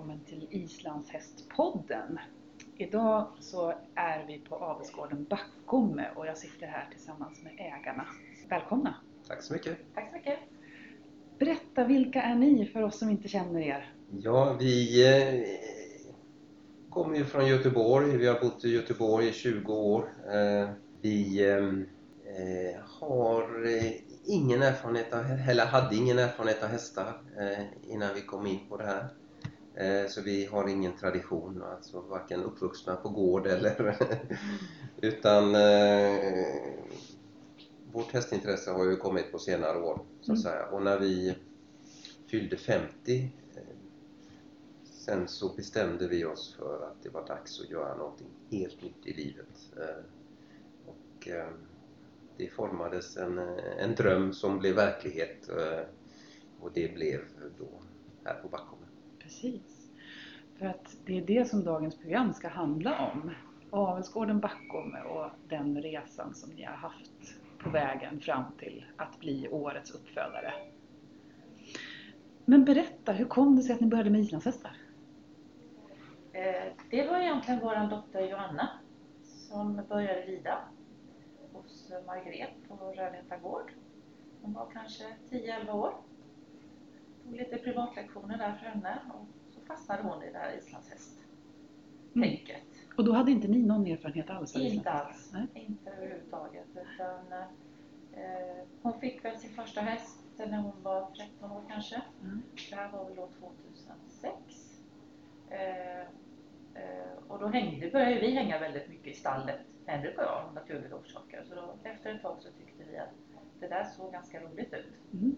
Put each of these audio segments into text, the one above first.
välkommen till Islandshästpodden. Idag så är vi på avelsgården Backome och jag sitter här tillsammans med ägarna. Välkomna! Tack så mycket! Tack så mycket! Berätta, vilka är ni för oss som inte känner er? Ja, vi eh, kommer ju från Göteborg. Vi har bott i Göteborg i 20 år. Eh, vi eh, har ingen erfarenhet av, eller hade ingen erfarenhet av hästar innan vi kom in på det här. Så vi har ingen tradition, alltså varken uppvuxna på gård eller utan vårt hästintresse har ju kommit på senare år så att mm. säga och när vi fyllde 50 sen så bestämde vi oss för att det var dags att göra någonting helt nytt i livet. Eh, och eh, det formades en, en dröm som blev verklighet eh, och det blev då här på Backholmen. Precis. För att det är det som dagens program ska handla om. Avelsgården Backome och den resan som ni har haft på vägen fram till att bli årets uppfödare. Men berätta, hur kom det sig att ni började med islandshästar? Eh, det var egentligen vår dotter Johanna som började rida hos Margret på Rödhätta gård. Hon var kanske 10-11 år. Tog lite privatlektioner där för henne och så fastnade hon i det här islandshästtänket. Mm. Och då hade inte ni någon erfarenhet alls? Inte alls, Nej. inte överhuvudtaget. Utan, eh, hon fick väl sin första häst när hon var 13 år kanske. Mm. Det här var väl år 2006. Eh, Eh, och då hängde, började vi hänga väldigt mycket i stallet, Henrik och jag, av naturliga orsaker. Så då, efter ett tag så tyckte vi att det där såg ganska roligt ut. Mm.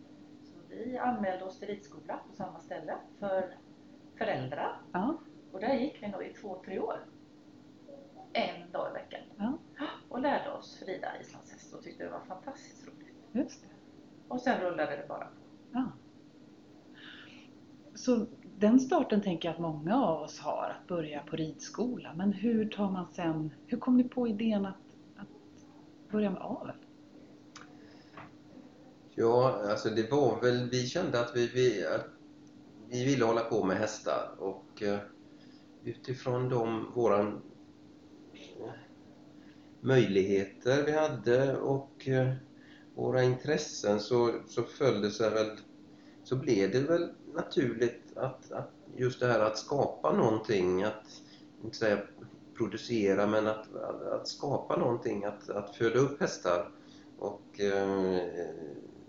Vi anmälde oss till ridskola på samma ställe för föräldrar. Ja. Och där gick vi nog i två, tre år. En dag i veckan. Ja. Och lärde oss rida islandshäst och tyckte det var fantastiskt roligt. Just det. Och sen rullade det bara på. Ja. Så den starten tänker jag att många av oss har, att börja på ridskola. Men hur tar man sen, hur kom ni på idén att, att börja med avel? Ja, alltså det var väl, vi kände att vi, vi, att vi ville hålla på med hästar och eh, utifrån de, våran eh, möjligheter vi hade och eh, våra intressen så, så föll det sig väl, så blev det väl naturligt att, att just det här att skapa någonting, att inte säga producera men att, att, att skapa någonting, att, att föda upp hästar och eh,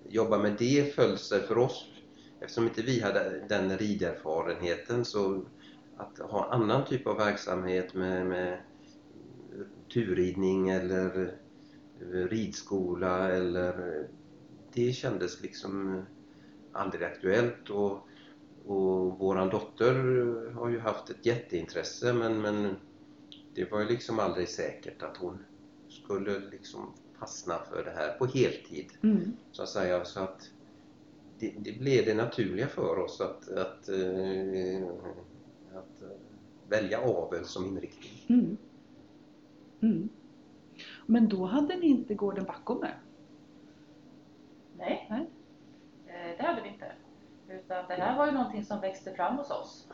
jobba med det föll sig för oss. Eftersom inte vi hade den riderfarenheten så att ha annan typ av verksamhet med, med turridning eller eh, ridskola eller det kändes liksom aldrig aktuellt. Och och våran dotter har ju haft ett jätteintresse men, men det var ju liksom aldrig säkert att hon skulle liksom fastna för det här på heltid. Mm. Så att säga. Så att det, det, blev det naturliga för oss att, att, äh, att äh, välja avel som inriktning. Mm. Mm. Men då hade ni inte gården Backome? Nej, Nej, eh, det hade vi inte. Utan det här var ju någonting som växte fram hos oss.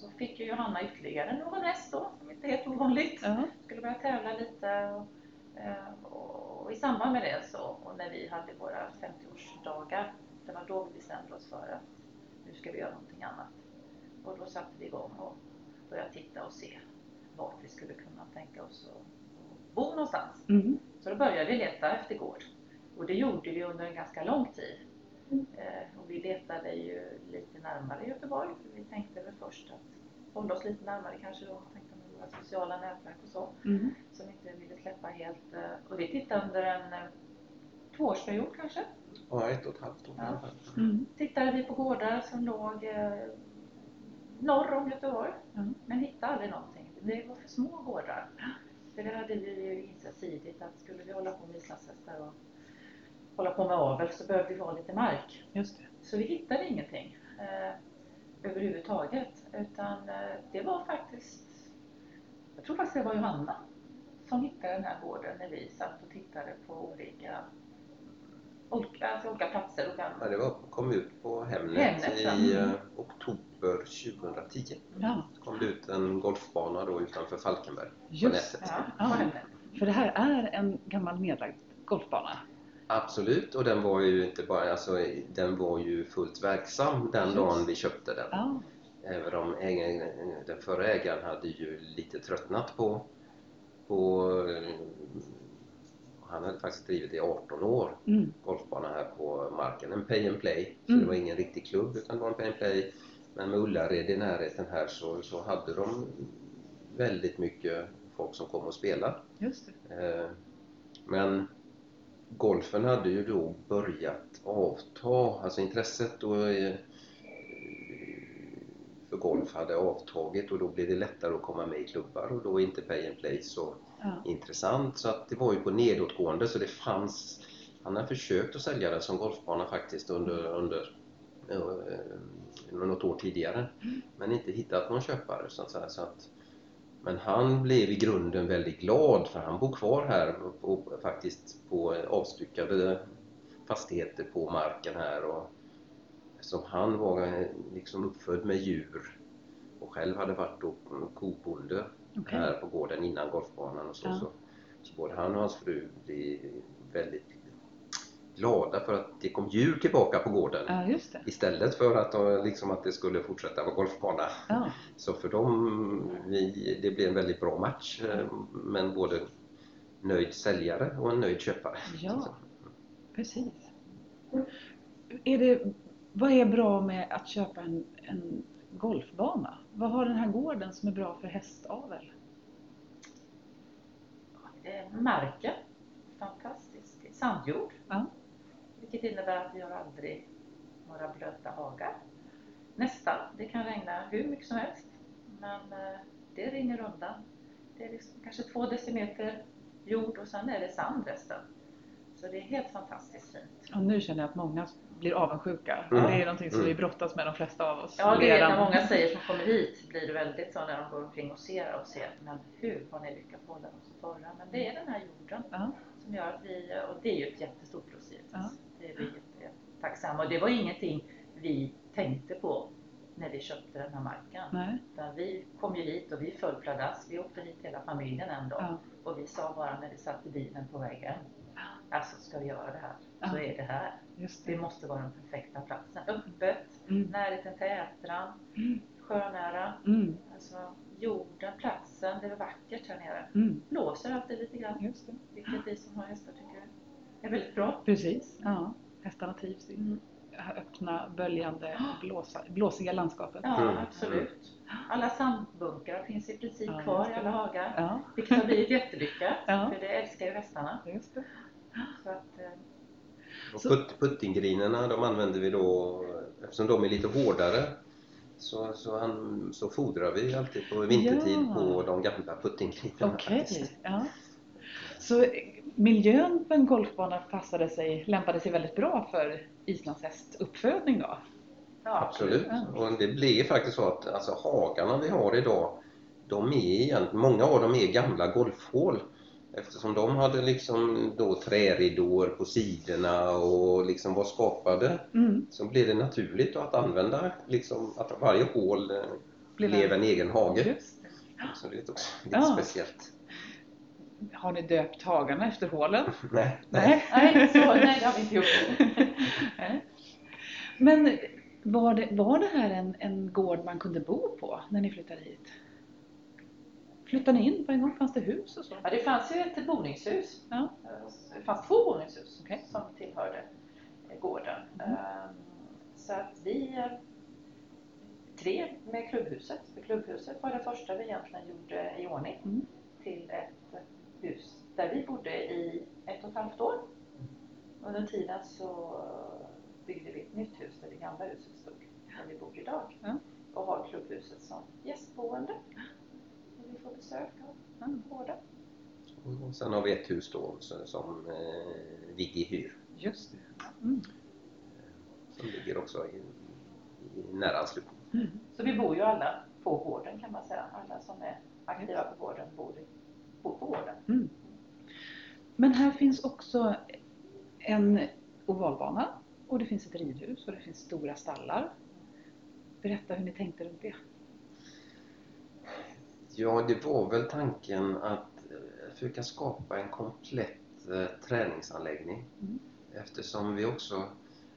Så fick ju Johanna ytterligare någon häst då, som inte är helt ovanligt. Uh -huh. Skulle börja tävla lite. Och, eh, och, och, i samband med det så, och när vi hade våra 50-årsdagar, det var då vi bestämde oss för att nu ska vi göra någonting annat. Och då satte vi igång och började titta och se vart vi skulle kunna tänka oss att bo någonstans. Mm. Så då började vi leta efter gård. Och det gjorde vi under en ganska lång tid. Mm. Eh, och vi letade ju lite närmare Göteborg. För vi tänkte väl först att hålla oss lite närmare kanske då. Tänkte med våra sociala nätverk och så. Mm. Som inte ville släppa helt. Eh, och vi tittade under en eh, tvåårsperiod kanske. Ja, ett och ett halvt år. Ja. Mm. Tittade vi på gårdar som låg eh, norr om Göteborg. Mm. Men hittade aldrig någonting. Det var för små gårdar. För det hade vi ju insett tidigt att skulle vi hålla på med islandshästar och hålla på med avel så behövde vi ha lite mark. Just det. Så vi hittade ingenting eh, överhuvudtaget. Utan eh, det var faktiskt, jag tror faktiskt det var Johanna som hittade den här gården när vi satt och tittade på olika olika, alltså olika platser. Olika... Ja, det var, kom ut på Hemnet, Hemnet, i eh, oktober 2010. Ja, kom det ut en golfbana då utanför Falkenberg på just nätet. Ja, Ja. på. För det här är en gammal nedlagd golfbana. Absolut, och den var ju inte bara, alltså, den var ju fullt verksam den Just. dagen vi köpte den. Ja, Även om ägaren, den förra ägaren hade ju lite tröttnat på, på han hade faktiskt drivit i 18 år mm. golfbana här på marken. En pay and play, så Mm. det var ingen riktig klubb utan det var en pay and play. Men med Ullared i närheten här så, så hade de väldigt mycket folk som kom och spelade. just det. Eh, Men golfen hade ju då börjat avta, alltså intresset då, eh, för golf hade avtagit och då blev det lättare att komma med i klubbar och då är inte pay and play så Ja. intressant. Så att det var ju på nedåtgående så det fanns, han har försökt att sälja det som golfbana faktiskt under, under eh, något år tidigare men inte hittat någon köpare så att. Så att, men han blev i grunden väldigt glad för han bor kvar här och faktiskt på avstyckade fastigheter på marken här och som han var liksom uppfödd med djur och själv hade varit då kobonde Okej. här på gården innan golfbanan och så, Ja. så, så både han och hans fru blev väldigt glada för att det kom djur tillbaka på gården Ja, just det. istället för att, eh, liksom, att det skulle fortsätta vara golfbana. Ja, Så för dem, vi, det blev en väldigt bra match eh, men både nöjd säljare och en nöjd köpare. Ja. precis. Är det, vad är bra med att köpa en, en golfbana? Vad har den här gården som är bra för hästavel? Eh, Marken, fantastisk. Sandjord. Ja. Vilket innebär att vi har aldrig några blöta hagar. Nästan. Det kan regna hur mycket som helst. Men eh, det rinner undan. Det är liksom kanske två decimeter jord och sen är det sand resten. Så det är helt fantastiskt fint. Och nu känner jag att många blir avundsjuka. Mm. Det är någonting som Mm. vi brottas med de flesta av oss. Ja, det redan. jag många säger som kommer hit blir det väldigt så när de går omkring och ser och ser. Men hur har ni lyckats hålla dem så torra? Men det är den här jorden Ja, som gör att vi, och det är ju ett jättestort plus givetvis. Ja. Det är vi jättetacksamma och det var ingenting vi tänkte på när vi köpte den här marken. nej. Utan vi kom ju hit och vi föll pladask. Vi åkte hit hela familjen en dag Ja. och vi sa bara när vi satt i bilen på väg hem. Alltså ska vi göra det här så Ja. är det här. Just Det det. måste vara den perfekta platsen. Öppet, Mm. närheten till Ätran, Mm. sjönära. Mm. Alltså jorden, platsen, det är vackert här nere. Mm. Blåser alltid lite grann, Just det. vilket vi som har hästar tycker är väldigt bra. Precis. Ja. Hästarna trivs i Mm. det här öppna, böljande, blåsa, blåsiga landskapet. Ja, Mm. absolut. Alla sandbunkar finns i princip Ja, kvar i det. alla hagar. Ja, Vilket har blivit jättelyckat, Ja. för det älskar ju hästarna. just det. Så att, eh, Och putt, puttinggrinerna de använder vi då, eftersom de är lite hårdare så, så, an, så fodrar vi alltid på vintertid Ja. på de gamla puttinggrinerna Okej. faktiskt. Ja. Så miljön på en golfbana passade sig, lämpade sig väldigt bra för islandshästuppfödning då? ja, Absolut. Ja. Och det blir faktiskt så att alltså, hagarna vi har idag, de är igen, många av dem är gamla golfhål. Eftersom de hade liksom då träridåer på sidorna och liksom var skapade Mm. så blir det naturligt att använda liksom att varje hål eh, Blir blev en egen hage. Just. Så det är också lite Ja. speciellt. Har ni döpt hagarna efter hålen? Nej, Nej. Nej, så, nej, det har vi inte gjort. Men var det, var det här en, en gård man kunde bo på när ni flyttade hit? Flyttade ni in på en gång? Fanns det hus och så? Ja, det fanns ju ett boningshus. Ja. Det fanns två boningshus Okej. som tillhörde gården. Ehm, Så att vi, tre med klubbhuset. För klubbhuset var det första vi egentligen gjorde i ordning Mm. till ett hus där vi bodde i ett och ett halvt år. Under tiden så byggde vi ett nytt hus där det gamla huset stod, där vi bor idag. Ja. Och har klubbhuset som gästboende. Och vi får besök av Ja. gården. Och sen har vi ett hus då som, eh, ligger i hyr. Just det. Mm. Som ligger också i, i nära anslutning. Mm. Så vi bor ju alla på gården kan man säga. Alla som är aktiva på gården bor, i, gården. Mm. Men här finns också en ovalbana och det finns ett ridhus och det finns stora stallar. Berätta hur ni tänkte runt det. Ja, det var väl tanken att eh, försöka skapa en komplett eh, träningsanläggning. Mm. Eftersom vi också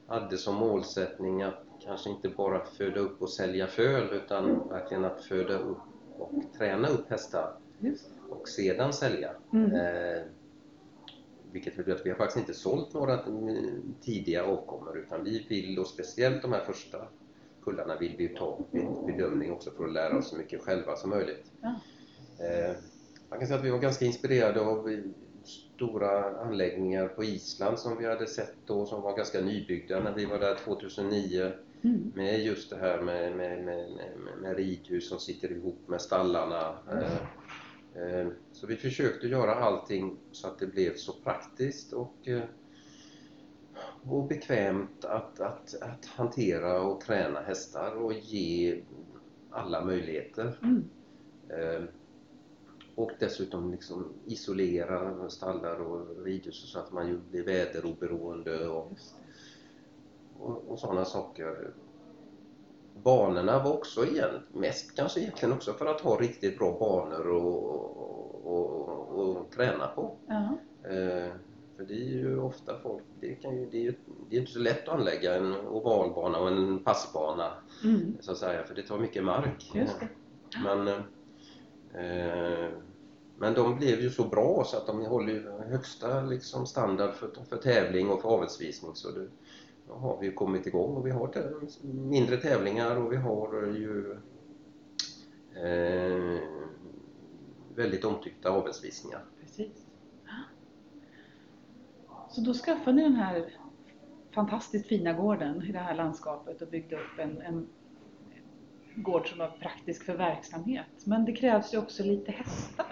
hade som målsättning att kanske inte bara föda upp och sälja föl utan verkligen att föda upp och träna upp hästar Just. Och sedan sälja. Mm. Eh, vilket betyder att vi har faktiskt inte sålt några mm, tidiga avkommor utan vi vill, och speciellt de här första kullarna vill vi ta en bedömning också för att lära oss så mycket själva som möjligt. Ja. Eh, man kan säga att vi var ganska inspirerade av eh, stora anläggningar på Island som vi hade sett då som var ganska nybyggda när vi var där 2009 Mm. med just det här med, med, med, med, med ridhus som sitter ihop med stallarna. Eh, eh, Så vi försökte göra allting så att det blev så praktiskt och, eh, och bekvämt att, att, att hantera och träna hästar och ge alla möjligheter. Mm. Eh, Och dessutom liksom isolera stallar och ridhus så att man blir väderoberoende och, och, och sådana saker. Banorna var också igen, mest kanske egentligen också för att ha riktigt bra banor och, och, och, och träna på. Ja. Eh, för det är ju ofta folk, det, kan ju, det är ju det är inte så lätt att anlägga en ovalbana och en passbana Mm. så att säga, för det tar mycket mark. Men, eh, men de blev ju så bra så att de håller högsta liksom, standard för, för tävling och för avelsvisning. Så det, har vi ju kommit igång och vi har mindre tävlingar och vi har ju eh, väldigt omtyckta avelsvisningar. Precis. Så då skaffade ni den här fantastiskt fina gården i det här landskapet och byggde upp en, en gård som var praktisk för verksamhet. Men det krävs ju också lite hästar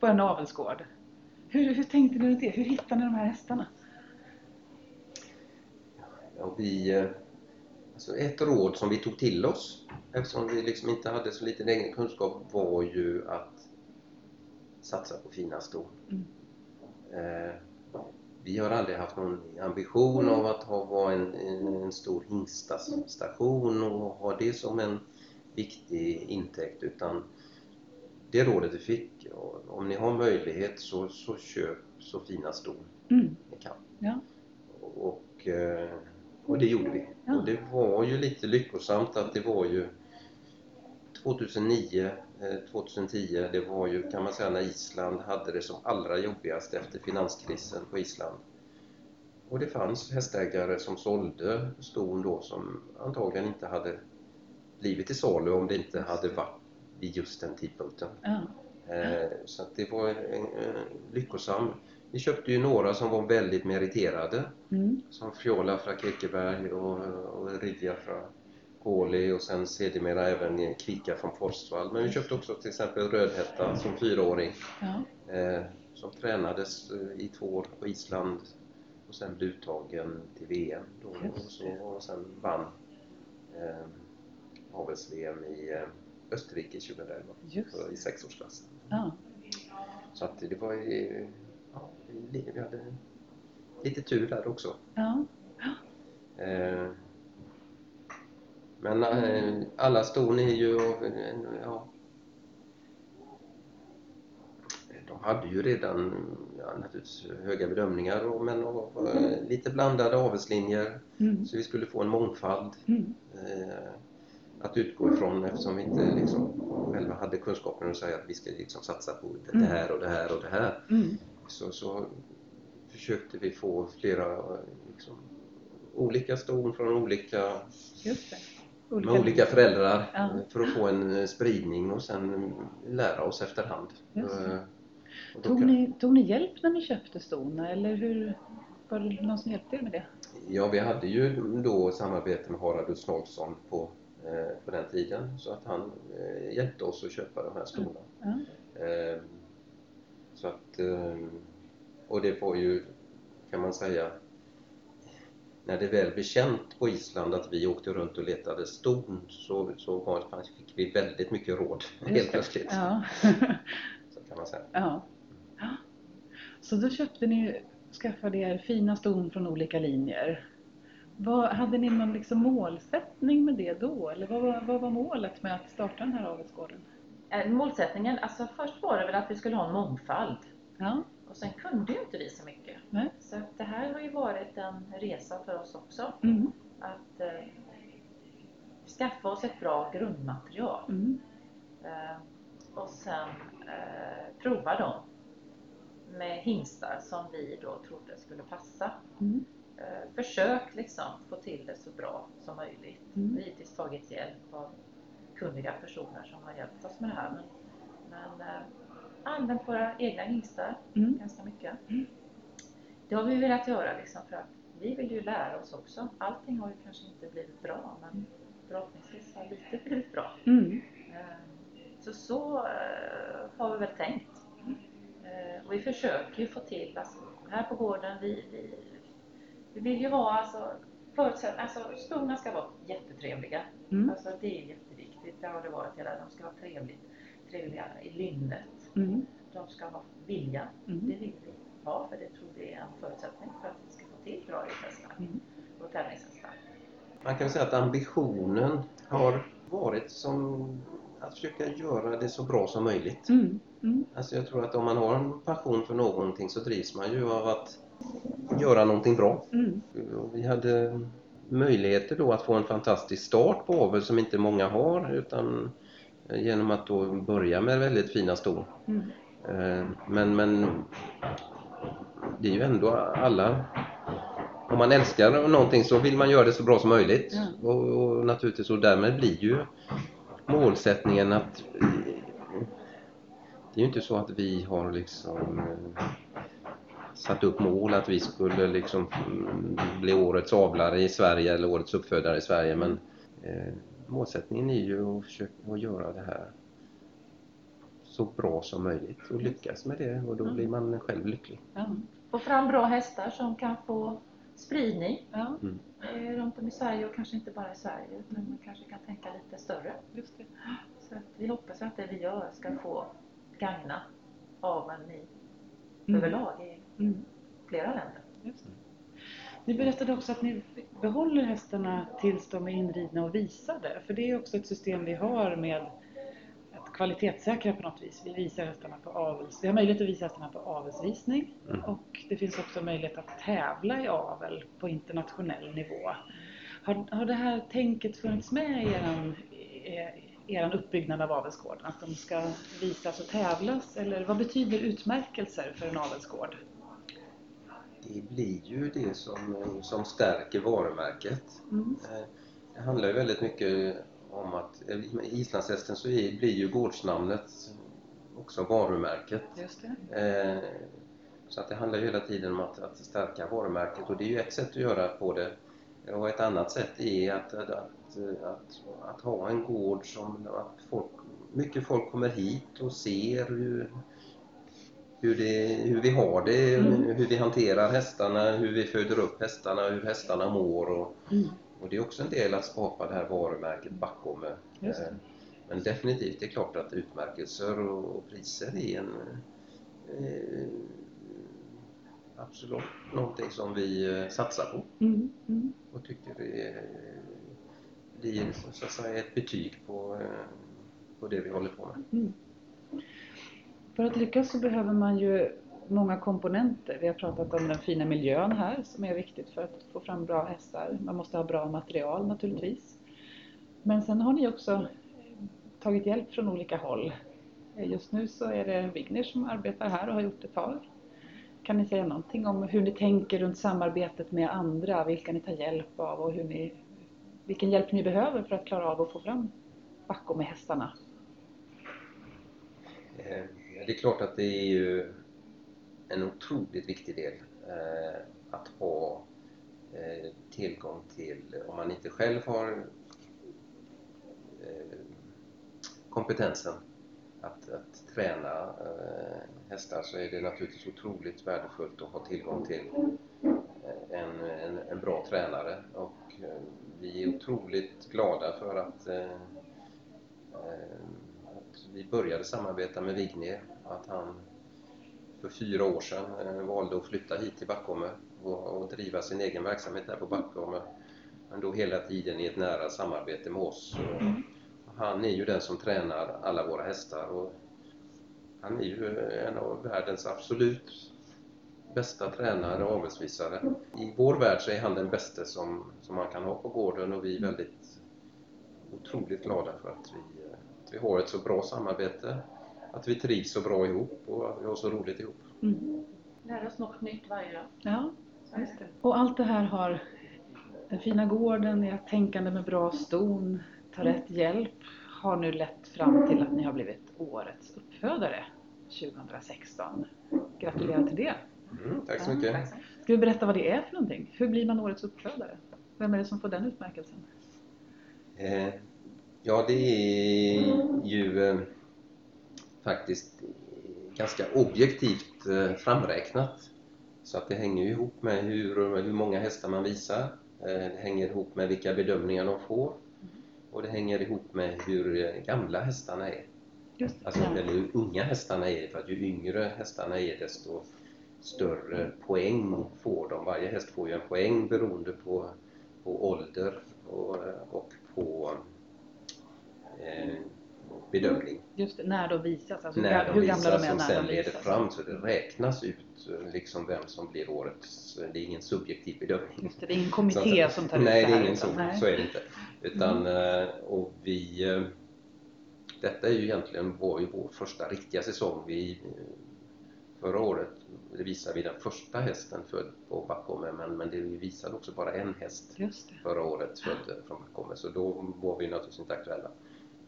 på en avelsgård. Hur, hur tänkte ni det? Hur hittade ni de här hästarna? Ja, vi, eh, alltså ett råd som vi tog till oss eftersom vi liksom inte hade så liten egen kunskap var ju att satsa på fina ston. Mm. Eh, vi har aldrig haft någon ambition av att ha, vara en, en, stor hingstastation och ha det som en viktig intäkt utan det rådet vi fick, om ni har möjlighet så, så köp så fina ston Mm. ni kan. Ja. Och, eh, och det gjorde vi. Ja. Och det var ju lite lyckosamt att det var ju 2009, eh, 2010, det var ju kan man säga när Island hade det som allra jobbigast efter finanskrisen på Island. Och det fanns hästägare som sålde ston då som antagligen inte hade blivit till salu om det inte hade varit vid just den tidpunkten. Ja. Eh, Så det var en, lyckosam. Vi köpte ju några som var väldigt meriterade Mm. som Fjola från Kirkeberg och, och Ridja från Gåli och sen sedermera även Kvicka från Forsvall. Men vi köpte också till exempel Rödhätta som fyraåring Ja. eh, som tränades eh, i två år på Island och sen blev uttagen till VM då, och, så, och sen vann eh, avels-VM i eh, Österrike 2011 Just i sexårsklassen. Ja. Så att det var ju, ja, vi hade lite tur där också. Ja. Eh, Men eh, alla ston är ju av, en- ja, de hade ju redan ja, naturligtvis höga bedömningar och, men av, eh, lite blandade avelslinjer Mm. så vi skulle få en mångfald Mm. eh, att utgå ifrån eftersom vi inte liksom själva hade kunskapen att säga att vi ska liksom satsa på det Mm. här och det här och det här. Mm. Så, försökte vi få flera liksom, olika ston från olika, det. med olika föräldrar Ja. för att få en eh, spridning och sen lära oss efterhand. Eh, Tog ni, tog ni hjälp när ni köpte ston eller hur var det någon som hjälpte er med det? Ja, vi hade ju då samarbete med Harald Usnolfsson på, eh, på den tiden så att han eh, hjälpte oss att köpa de här stona. Ja. Eh, så att, eh, och det var ju, kan man säga, när det väl blev känt på Island att vi åkte runt och letade ston så, så var, fick vi väldigt mycket råd helt plötsligt. Ja. Så kan man säga. ja. ja. Så då köpte ni skaffade er fina ston från olika linjer. Vad, hade ni någon liksom målsättning med det då? Eller vad var, vad var målet med att starta den här avelsgården? Eh, Målsättningen, alltså först var det väl att vi skulle ha en mångfald. Ja, Och sen kunde ju inte vi så mycket. nej. Så att det här har ju varit en resa för oss också. Mm, Att eh, skaffa oss ett bra grundmaterial. mm, Eh, och sen eh, prova dem med hingstar som vi då trodde skulle passa. mm, Eh, försökt liksom få till det så bra som möjligt. Mm. Vi har givetvis tagit hjälp av kunniga personer som har hjälpt oss med det här. Men, men eh, använt våra egna hingstar mm, ganska mycket. Mm. Det har vi velat göra liksom för att vi vill ju lära oss också. Allting har ju kanske inte blivit bra men förhoppningsvis har lite blivit bra. mm, Eh, Så så eh, har vi väl tänkt. Eh, Och vi försöker ju få till, alltså, här på gården, vi, vi, vi vill ju ha alltså, förutsätt, alltså stona ska vara jättetrevliga. mm, Alltså det är jätteviktigt, det har det varit hela De ska vara trevligt, trevliga i lynnet. mm, De ska ha vilja, Mm. det vill vi ha för det tror vi är en förutsättning för att vi ska få till bra rishästar mm, och tävlingshästar. Man kan säga att ambitionen har varit som att försöka göra det så bra som möjligt. mm, mm, Alltså jag tror att om man har en passion för någonting så drivs man ju av att göra någonting bra. mm, vi hade möjligheter då att få en fantastisk start på avel som inte många har utan eh, genom att då börja med väldigt fina ston. mm, Eh, Men, men det är ju ändå alla om man älskar någonting så vill man göra det så bra som möjligt Ja. och, och naturligtvis och därmed blir ju målsättningen att det är ju inte så att vi har liksom eh, satt upp mål att vi skulle liksom mm, bli årets avlare i Sverige eller årets uppfödare i Sverige men eh, målsättningen är ju att försöka att göra det här så bra som möjligt och lyckas med det och då Mm. blir man själv lycklig. ja, Få fram bra hästar som kan få spridning ja, eh, runt om i Sverige och kanske inte bara i Sverige utan man kanske kan tänka lite större. just det. Så att vi hoppas att det vi gör ska få gagna aveln i Mm, överlag i mm. flera länder. Just det. Ni berättade också att ni behåller hästarna tills de är inridna och visade. För det är också ett system vi har med att kvalitetssäkra på något vis. Vi visar hästarna på avels... Vi har möjlighet att visa hästarna på avelsvisning Mm. och det finns också möjlighet att tävla i avel på internationell nivå. Har, har det här tänket funnits med i eran, i eran uppbyggnad av avelsgården? Att de ska visas och tävlas? Eller vad betyder utmärkelser för en avelsgård? Det blir ju det som, som stärker varumärket. Mm. Eh, Det handlar ju väldigt mycket om att eh, med islandshästen så blir ju gårdsnamnet också varumärket. Eh, Så att det handlar ju hela tiden om att, att stärka varumärket och det är ju ett sätt att göra på det. Och ett annat sätt är att, att, att, att, att ha en gård som att folk, mycket folk kommer hit och ser hur, hur, det, hur vi har det, Mm. hur vi hanterar hästarna, hur vi föder upp hästarna, hur hästarna mår. Och, Mm. och det är också en del att skapa det här varumärket bakom. eh, det. Men definitivt, det är klart att utmärkelser och, och priser är en eh, absolut någonting som vi eh, satsar på Mm. Mm. och tycker det är, blir så att säga ett betyg på, eh, på det vi håller på med. Mm. För att lyckas så behöver man ju många komponenter. Vi har pratat om den fina miljön här som är viktigt för att få fram bra hästar. Man måste ha bra material naturligtvis. Men sen har ni också tagit hjälp från olika håll. Just nu så är det Wigner som arbetar här och har gjort ett tag. Kan ni säga någonting om hur ni tänker runt samarbetet med andra, vilka ni tar hjälp av och hur ni, vilken hjälp ni behöver för att klara av att få fram Backo med hästarna? Eh, det är klart att det är ju en otroligt viktig del eh, att ha eh, tillgång till, om man inte själv har eh, kompetensen att, att träna eh, hästar så är det naturligtvis otroligt värdefullt att ha tillgång till eh, en, en, en bra tränare. Och eh, vi är otroligt glada för att, eh, eh, att vi började samarbeta med Vigner att han för fyra år sedan eh, valde att flytta hit till Backholme och, och driva sin egen verksamhet här på Backholme. Men då hela tiden i ett nära samarbete med oss. Och Mm. han är ju den som tränar alla våra hästar och han är ju en av världens absolut bästa tränare och avelsvisare. I vår värld så är han den bästa som, som man kan ha på gården och vi är väldigt otroligt glada för att vi, eh, att vi har ett så bra samarbete, att vi trivs så bra ihop och att vi har så roligt ihop. Mm. Lär oss något nytt varje dag. Ja, just det. Och allt det här har den fina gården, ert tänkande med bra ston, ta rätt hjälp har nu lett fram till att ni har blivit årets uppfödare 2016. Gratulerar till det! Mm, tack så Ja, mycket! Tack så mycket. Ska vi berätta vad det är för någonting? Hur blir man årets uppfödare? Vem är det som får den utmärkelsen? Eh, ja, det är ju eh, faktiskt ganska objektivt eh, framräknat. Så att det hänger ihop med hur, hur många hästar man visar. Eh, det hänger ihop med vilka bedömningar de får. Och det hänger ihop med hur eh, gamla hästarna är. Just. Alltså, eller hur unga hästarna är. För att ju yngre hästarna är desto större poäng får de. Varje häst får ju en poäng beroende på, på ålder och, och på eh, bedömning. Just det, när de visas, alltså när hur de gamla visas de är som sen de leder visas. fram så det räknas ut eh, liksom vem som blir årets, det är ingen subjektiv bedömning. Just det, det är ingen kommitté Så- som tar ut Nej, det det här. är ingen utan- så, nej. så är det inte. Utan, eh, och vi, eh, detta är ju egentligen ju vår första riktiga säsong. Vi, förra året det visade vi den första hästen född på Backholme men, men det vi visade också bara en häst Just det. förra året född från Backholme så då var vi naturligtvis inte aktuella.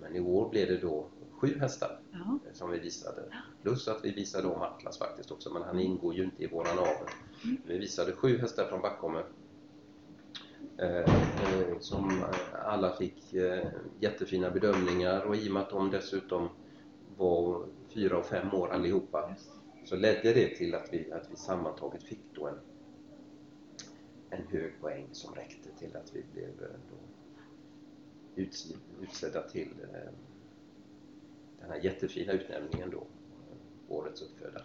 Men i år blev det då sju hästar Ja. som vi visade. Plus att vi visade om Atlas faktiskt också, men han ingår ju inte i våran avel. Vi visade sju hästar från Backholme. Eh, som alla fick eh, jättefina bedömningar och i och med att de dessutom var fyra och fem år allihopa Just så ledde det till att vi, att vi sammantaget fick då en, en hög poäng som räckte till att vi blev eh, då utsedda till eh, den här jättefina utnämningen då, Årets uppfödare.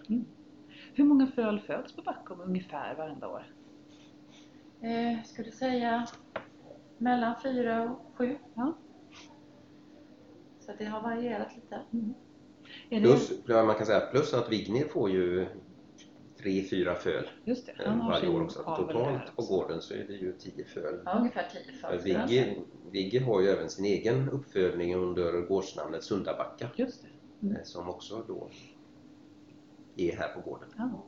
Hur många föl föds på Backholm ungefär varenda år? Eh, skulle säga mellan fyra och sju. Ja. Så det har varierat lite. Det, Plus, man kan säga plus att Vignir får ju tre, fyra föl just det, eh, han har varje år också. Totalt på gården så är det ju tio föl. Ja, ungefär tio För födelser. Vigge, Vigge har ju även sin egen uppfödning under gårdsnamnet Sundabacka Just det. eh, som också då är här på gården. Ja.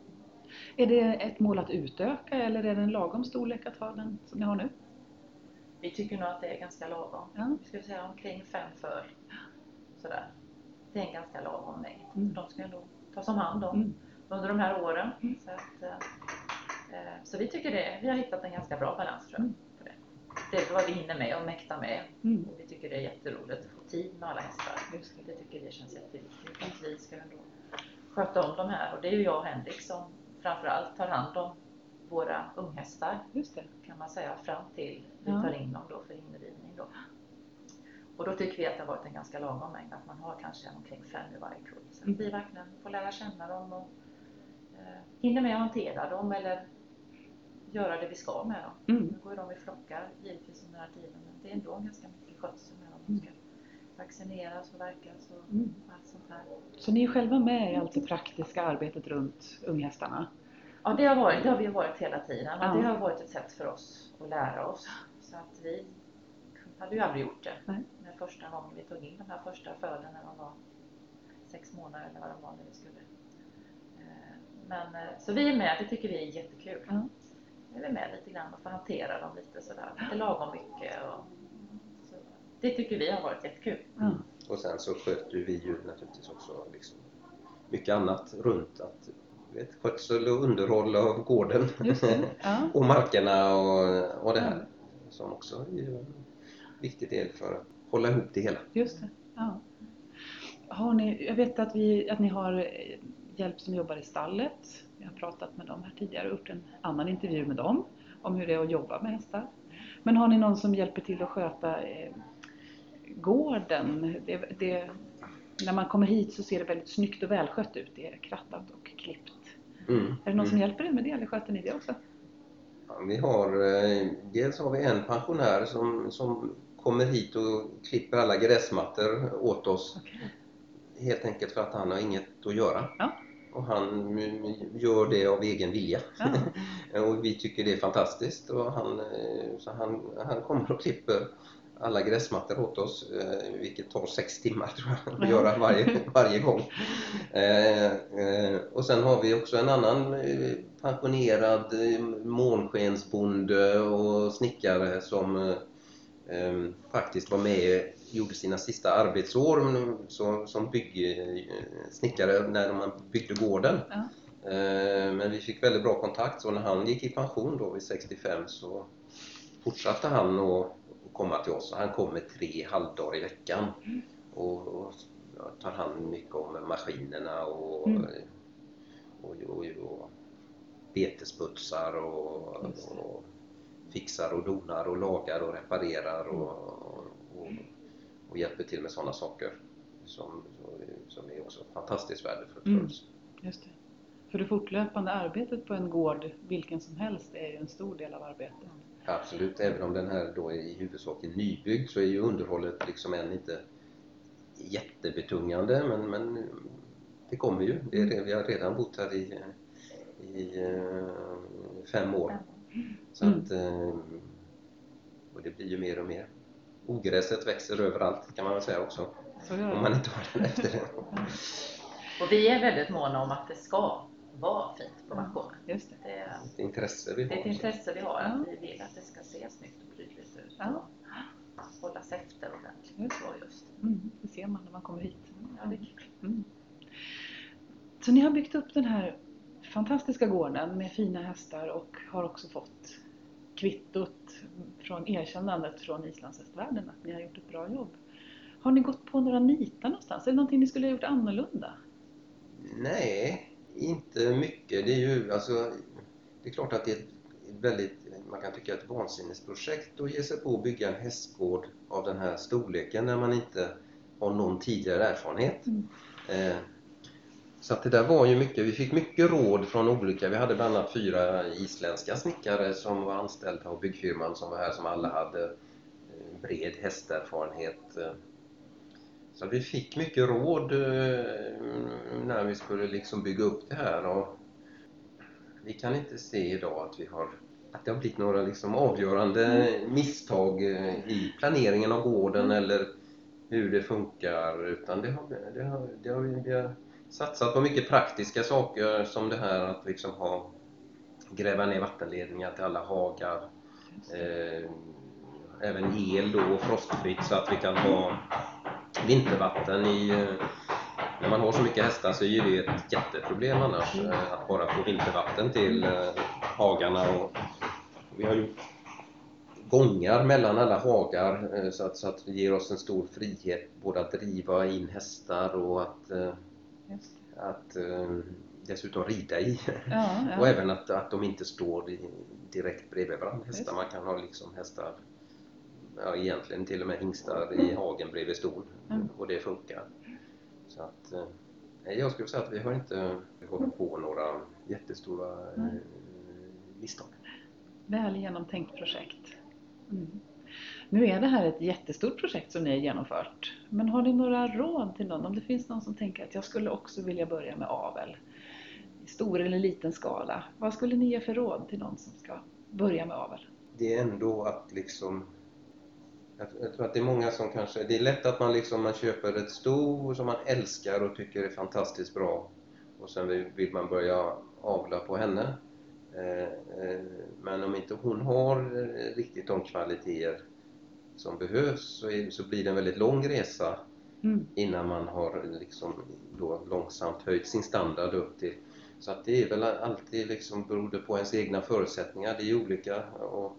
Är det ett mål att utöka eller är det en lagom storlek att ha den som ni har nu? Vi tycker nog att det är ganska lagom. Ja. Vi skulle säga omkring fem föl. Sådär. Det är en ganska lagom mängd. Mm. De ska ändå tas om hand om Mm. Under de här åren. Så, att, eh, eh, så vi tycker det. Vi har hittat en ganska bra balans tror jag. Mm. På det. det är vad vi hinner med och mäktar med. Mm. Och vi tycker det är jätteroligt att få tid med alla hästar. Det. Det tycker vi känns jätteviktigt. Att vi ska ändå sköta om de här. Och det är ju jag och Henrik som framförallt tar hand om våra unghästar Just det. kan man säga fram till vi tar in dem då för inridning då. Och då tycker vi att det har varit en ganska lagom mängd, att man har kanske omkring fem i varje kull. Så Mm. att vi verkligen får lära känna dem och hinner med att hantera dem eller göra det vi ska med dem. Mm. Nu går ju de i flockar givetvis under den här tiden men det är ändå ganska mycket skötsel med dem. De ska vaccineras och verkas och Mm. allt sånt här. Så ni är själva med i allt det praktiska arbetet runt unghästarna? Ja, det har, varit, det har vi varit hela tiden. Ja. det har varit ett sätt för oss att lära oss. Så att vi hade ju aldrig gjort det. Nej. När första gången vi tog in de här första fölen när de var sex månader eller vad de var när vi skulle. Men, eh, så vi är med, det tycker vi är jättekul. Ja. Vi är med lite grann och får hantera dem lite sådär, lite lagom mycket. Och, så, det tycker vi har varit jättekul. Ja. Och sen så sköter vi ju naturligtvis också liksom mycket annat runt att du vet, skötsel och underhåll av gården. Ja. och markerna och, och det här som också är en viktig del för att hålla ihop det hela. Just det. Ja. Har ni, jag vet att, vi, att ni har hjälp som jobbar i stallet. Vi har pratat med dem här tidigare och gjort en annan intervju med dem om hur det är att jobba med hästar. Men har ni någon som hjälper till att sköta eh, gården? Det, det, när man kommer hit så ser det väldigt snyggt och välskött ut. Det är krattat och klippt Mm. Är det någon som Mm. hjälper er med det eller sköter ni det också? Ja, vi har, eh, dels har vi en pensionär som, som kommer hit och klipper alla gräsmattor åt oss. Okej. Helt enkelt för att han har inget att göra. Ja. Och han gör det av egen vilja. Ja. och vi tycker det är fantastiskt. Och han, eh, så han, han kommer och klipper alla gräsmattor åt oss, eh, vilket tar sex timmar tror jag att göra varje, varje gång. Eh, och sen har vi också en annan pensionerad månskensbonde och snickare som faktiskt var med gjorde sina sista arbetsår som, bygg, eh, snickare när man byggde gården. Ja. Eh, Men vi fick väldigt bra kontakt så när han gick i pension då vid 65 så fortsatte han att komma till oss. Han kommer tre halvdagar i veckan och, och tar hand mycket om maskinerna och, Mm. och, och, och betesputsar och, och fixar och donar och lagar och reparerar och, och, och hjälper till med sådana saker som, som är också fantastiskt värdefullt för Mm. oss. Just det. För det fortlöpande arbetet på en gård, vilken som helst, är ju en stor del av arbetet. Absolut, även om den här då är i huvudsak är nybyggd så är ju underhållet liksom än inte jättebetungande men, men det kommer ju. Det är, det- vi har redan bott här i, i eh, fem år. Så Mm. att, eh, och det blir ju mer och mer. Ogräset växer överallt kan man väl säga också. Om man inte har den efter det. Och vi är väldigt måna om att det ska vara fint på Mm. bakgården. Just det. Det är, Det intresse vi har. det är ett intresse vi har, Ja. att vi vill att det ska se snyggt och prydligt ut. Ja. Och hållas efter ordentligt. Just Så just. Mm, det ser man när man kommer hit. Ja, det är kul. Mm. Så ni har byggt upp den här fantastiska gården med fina hästar och har också fått kvittot från erkännandet från islandshästvärlden att ni har gjort ett bra jobb. Har ni gått på några nitar någonstans? Är det någonting ni skulle ha gjort annorlunda? Nej, inte mycket. Det är ju alltså, det är klart att det är ett väldigt, man kan tycka ett vansinnesprojekt att ge sig på att bygga en hästgård av den här storleken när man inte har någon tidigare erfarenhet. Mm. Eh, så att det där var ju mycket, vi fick mycket råd från olika, vi hade bland annat fyra isländska snickare som var anställda av byggfirman som var här som alla hade eh, bred hästerfarenhet. Så vi fick mycket råd eh, när vi skulle liksom bygga upp det här. Och vi kan inte se idag att vi har att det har blivit några liksom avgörande misstag eh, i planeringen av gården eller hur det funkar. Utan det har, det har, det har vi, vi har satsat på mycket praktiska saker som det här att liksom ha gräva ner vattenledningar till alla hagar eh, även el då och frostfritt så att vi kan ha vintervatten i eh, när man har så mycket hästar så är ju det ett jätteproblem annars eh, att bara få vintervatten till eh, hagarna och vi har gjort gångar mellan alla hagar så att, så att det ger oss en stor frihet både att driva in hästar och att. Att eh, dessutom rida i Ja, ja. och även att, att de inte står i, direkt bredvid varandra hästar. Man kan ha liksom hästar, ja egentligen till och med hingstar i hagen bredvid ston Mm. och det funkar. Så att, eh, jag skulle säga att vi har inte gått på några jättestora eh, misstag. Väl genomtänkt projekt. Mm. Nu är det här ett jättestort projekt som ni har genomfört. Men har ni några råd till någon? Om det finns någon som tänker att jag skulle också vilja börja med avel. I stor eller liten skala. Vad skulle ni ge för råd till någon som ska börja med avel? det är ändå att liksom jag, tror att det är många som kanske, det är lätt att man liksom man köper ett sto som man älskar och tycker är fantastiskt bra och sen vill, man börja avla på henne. Eh, eh, men om inte hon har riktigt de kvaliteter som behövs så, är, så blir det en väldigt lång resa Mm. innan man har liksom då långsamt höjt sin standard upp till så att det är väl alltid liksom beroende på ens egna förutsättningar, det är olika och,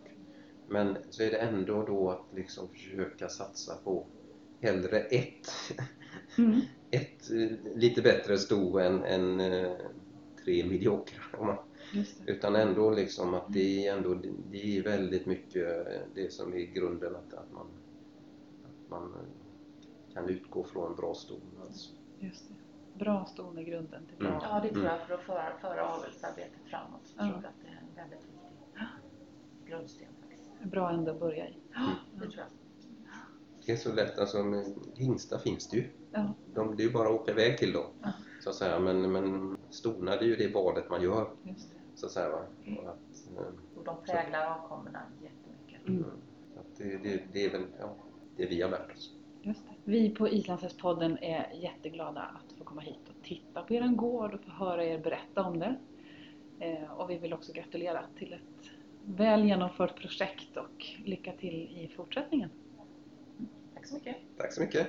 men så är det ändå då att liksom försöka satsa på hellre ett, Mm. ett eh, lite bättre sto än, än eh, tre mediokra. om man-. Utan ändå liksom att det är ändå det är väldigt mycket det som är grunden att, att man, att man kan utgå från bra ston. Alltså. Just det. Bra ston i grunden till bra. Mm. Ja, det tror jag för att föra, föra avelsarbetet framåt. Så Ja. tror jag att det är en väldigt viktig grundsten faktiskt. Bra ände att börja i. Ja, det tror jag. Det är så lätt, alltså hingstar finns det ju. Ja. De, det är ju bara att åka iväg till dem. Ja. Så att säga. Men, men stonar det är ju det valet man gör. Så att säga, va? Mm. Och att, eh, Och de präglar avkommorna jättemycket. Mm. så att det, det, det är väl ja, det vi har lärt oss. Just det. Vi på Islandshästpodden är jätteglada att få komma hit och titta på er gård och få höra er berätta om det. Eh, och vi vill också gratulera till ett väl genomfört projekt och lycka till i fortsättningen. Tack så mycket. Tack så mycket!